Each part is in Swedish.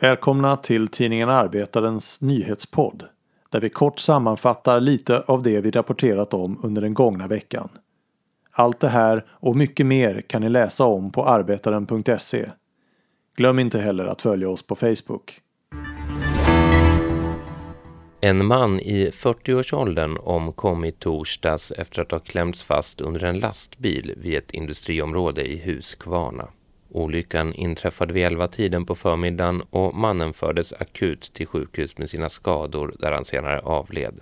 Välkomna till tidningen Arbetarens nyhetspodd där vi kort sammanfattar lite av det vi rapporterat om under den gångna veckan. Allt det här och mycket mer kan ni läsa om på arbetaren.se. Glöm inte heller att följa oss på Facebook. En man i 40-årsåldern omkom i torsdags efter att ha klämts fast under en lastbil vid ett industriområde i Huskvarna. Olyckan inträffade vid 11-tiden på förmiddagen och mannen fördes akut till sjukhus med sina skador där han senare avled.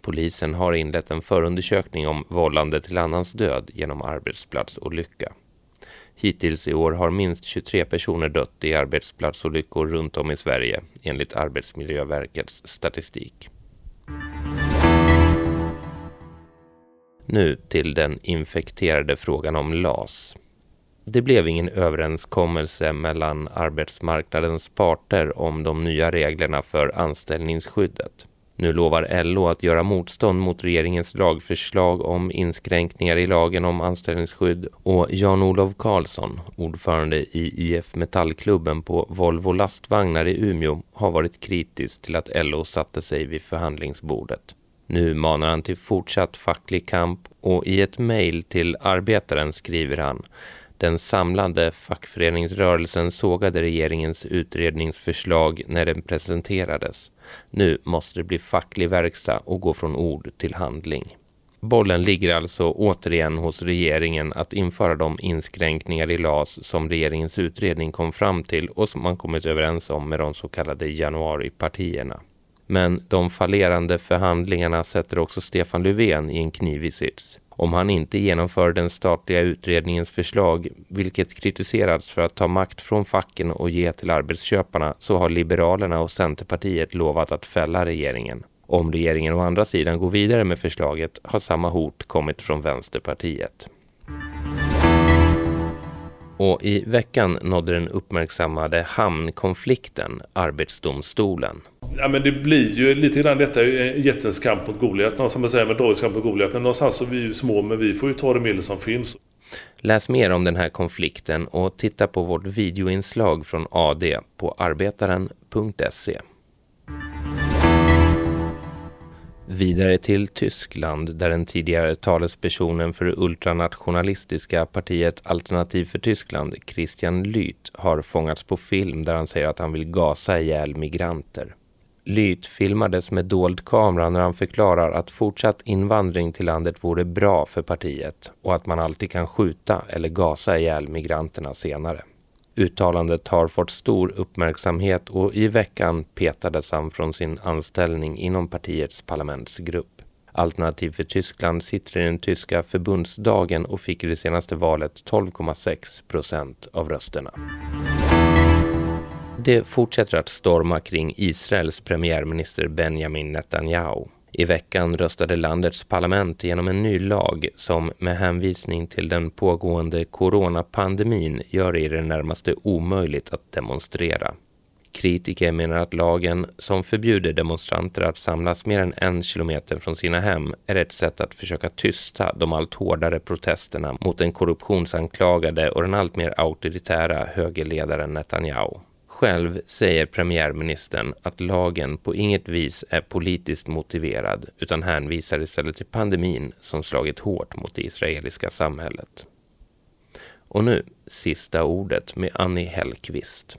Polisen har inlett en förundersökning om vållande till annans död genom arbetsplatsolycka. Hittills i år har minst 23 personer dött i arbetsplatsolyckor runt om i Sverige enligt Arbetsmiljöverkets statistik. Nu till den infekterade frågan om LAS. Det blev ingen överenskommelse mellan arbetsmarknadens parter om de nya reglerna för anställningsskyddet. Nu lovar LO att göra motstånd mot regeringens lagförslag om inskränkningar i lagen om anställningsskydd och Jan-Olov Karlsson, ordförande i IF Metallklubben på Volvo lastvagnar i Umeå, har varit kritisk till att LO satte sig vid förhandlingsbordet. Nu manar han till fortsatt facklig kamp och i ett mejl till Arbetaren skriver han den samlade fackföreningsrörelsen sågade regeringens utredningsförslag när den presenterades. Nu måste det bli facklig verkstad och gå från ord till handling. Bollen ligger alltså återigen hos regeringen att införa de inskränkningar i LAS som regeringens utredning kom fram till och som man kommit överens om med de så kallade januaripartierna. Men de fallerande förhandlingarna sätter också Stefan Löfven i en knivig sits om han inte genomför den statliga utredningens förslag, vilket kritiserats för att ta makt från facken och ge till arbetsköparna, så har Liberalerna och Centerpartiet lovat att fälla regeringen. Om regeringen å andra sidan går vidare med förslaget har samma hot kommit från Vänsterpartiet. Och i veckan nådde den uppmärksammade hamnkonflikten Arbetsdomstolen. Ja, men det blir ju lite grann detta eh, jättens kamp mot Goliat. Någonstans man säger med Davids kamp mot Goliat. Men någonstans så är vi ju små men vi får ju ta de medel som finns. Läs mer om den här konflikten och titta på vårt videoinslag från AD på arbetaren.se. Vidare till Tyskland där den tidigare talespersonen för det ultranationalistiska partiet Alternativ för Tyskland, Christian Lyth, har fångats på film där han säger att han vill gasa ihjäl migranter. Lyth filmades med dold kamera när han förklarar att fortsatt invandring till landet vore bra för partiet och att man alltid kan skjuta eller gasa ihjäl migranterna senare. Uttalandet har fått stor uppmärksamhet och i veckan petades han från sin anställning inom partiets parlamentsgrupp. Alternativ för Tyskland sitter i den tyska förbundsdagen och fick i det senaste valet 12,6 procent av rösterna. Det fortsätter att storma kring Israels premiärminister Benjamin Netanyahu. I veckan röstade landets parlament genom en ny lag som med hänvisning till den pågående coronapandemin gör det i det närmaste omöjligt att demonstrera. Kritiker menar att lagen, som förbjuder demonstranter att samlas mer än en kilometer från sina hem, är ett sätt att försöka tysta de allt hårdare protesterna mot den korruptionsanklagade och den allt mer auktoritära högerledaren Netanyahu. Själv säger premiärministern att lagen på inget vis är politiskt motiverad utan hänvisar istället till pandemin som slagit hårt mot det israeliska samhället. Och nu sista ordet med Annie Hellqvist.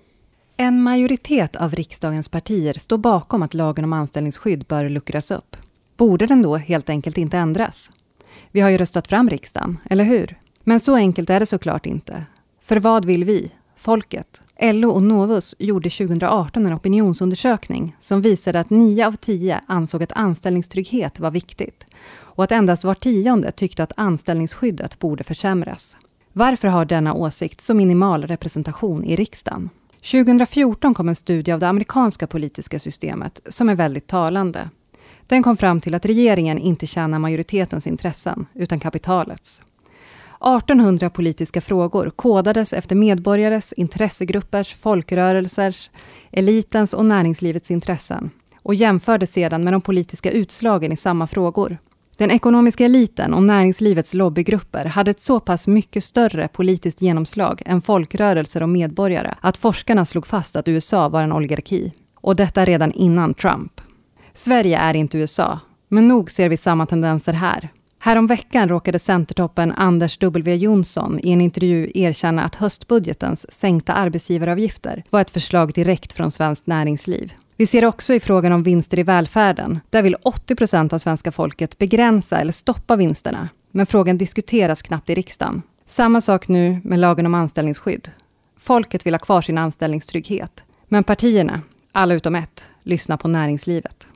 En majoritet av riksdagens partier står bakom att lagen om anställningsskydd bör luckras upp. Borde den då helt enkelt inte ändras? Vi har ju röstat fram riksdagen, eller hur? Men så enkelt är det såklart inte. För vad vill vi? Folket? LO och Novus gjorde 2018 en opinionsundersökning som visade att 9 av 10 ansåg att anställningstrygghet var viktigt och att endast var tionde tyckte att anställningsskyddet borde försämras. Varför har denna åsikt så minimal representation i riksdagen? 2014 kom en studie av det amerikanska politiska systemet som är väldigt talande. Den kom fram till att regeringen inte tjänar majoritetens intressen, utan kapitalets. 1800 politiska frågor kodades efter medborgares, intressegruppers, folkrörelsers, elitens och näringslivets intressen och jämfördes sedan med de politiska utslagen i samma frågor. Den ekonomiska eliten och näringslivets lobbygrupper hade ett så pass mycket större politiskt genomslag än folkrörelser och medborgare att forskarna slog fast att USA var en oligarki. Och detta redan innan Trump. Sverige är inte USA, men nog ser vi samma tendenser här. Häromveckan råkade Centertoppen Anders W Jonsson i en intervju erkänna att höstbudgetens sänkta arbetsgivaravgifter var ett förslag direkt från svenskt näringsliv. Vi ser också i frågan om vinster i välfärden. Där vill 80 procent av svenska folket begränsa eller stoppa vinsterna. Men frågan diskuteras knappt i riksdagen. Samma sak nu med lagen om anställningsskydd. Folket vill ha kvar sin anställningstrygghet. Men partierna, alla utom ett, lyssnar på näringslivet.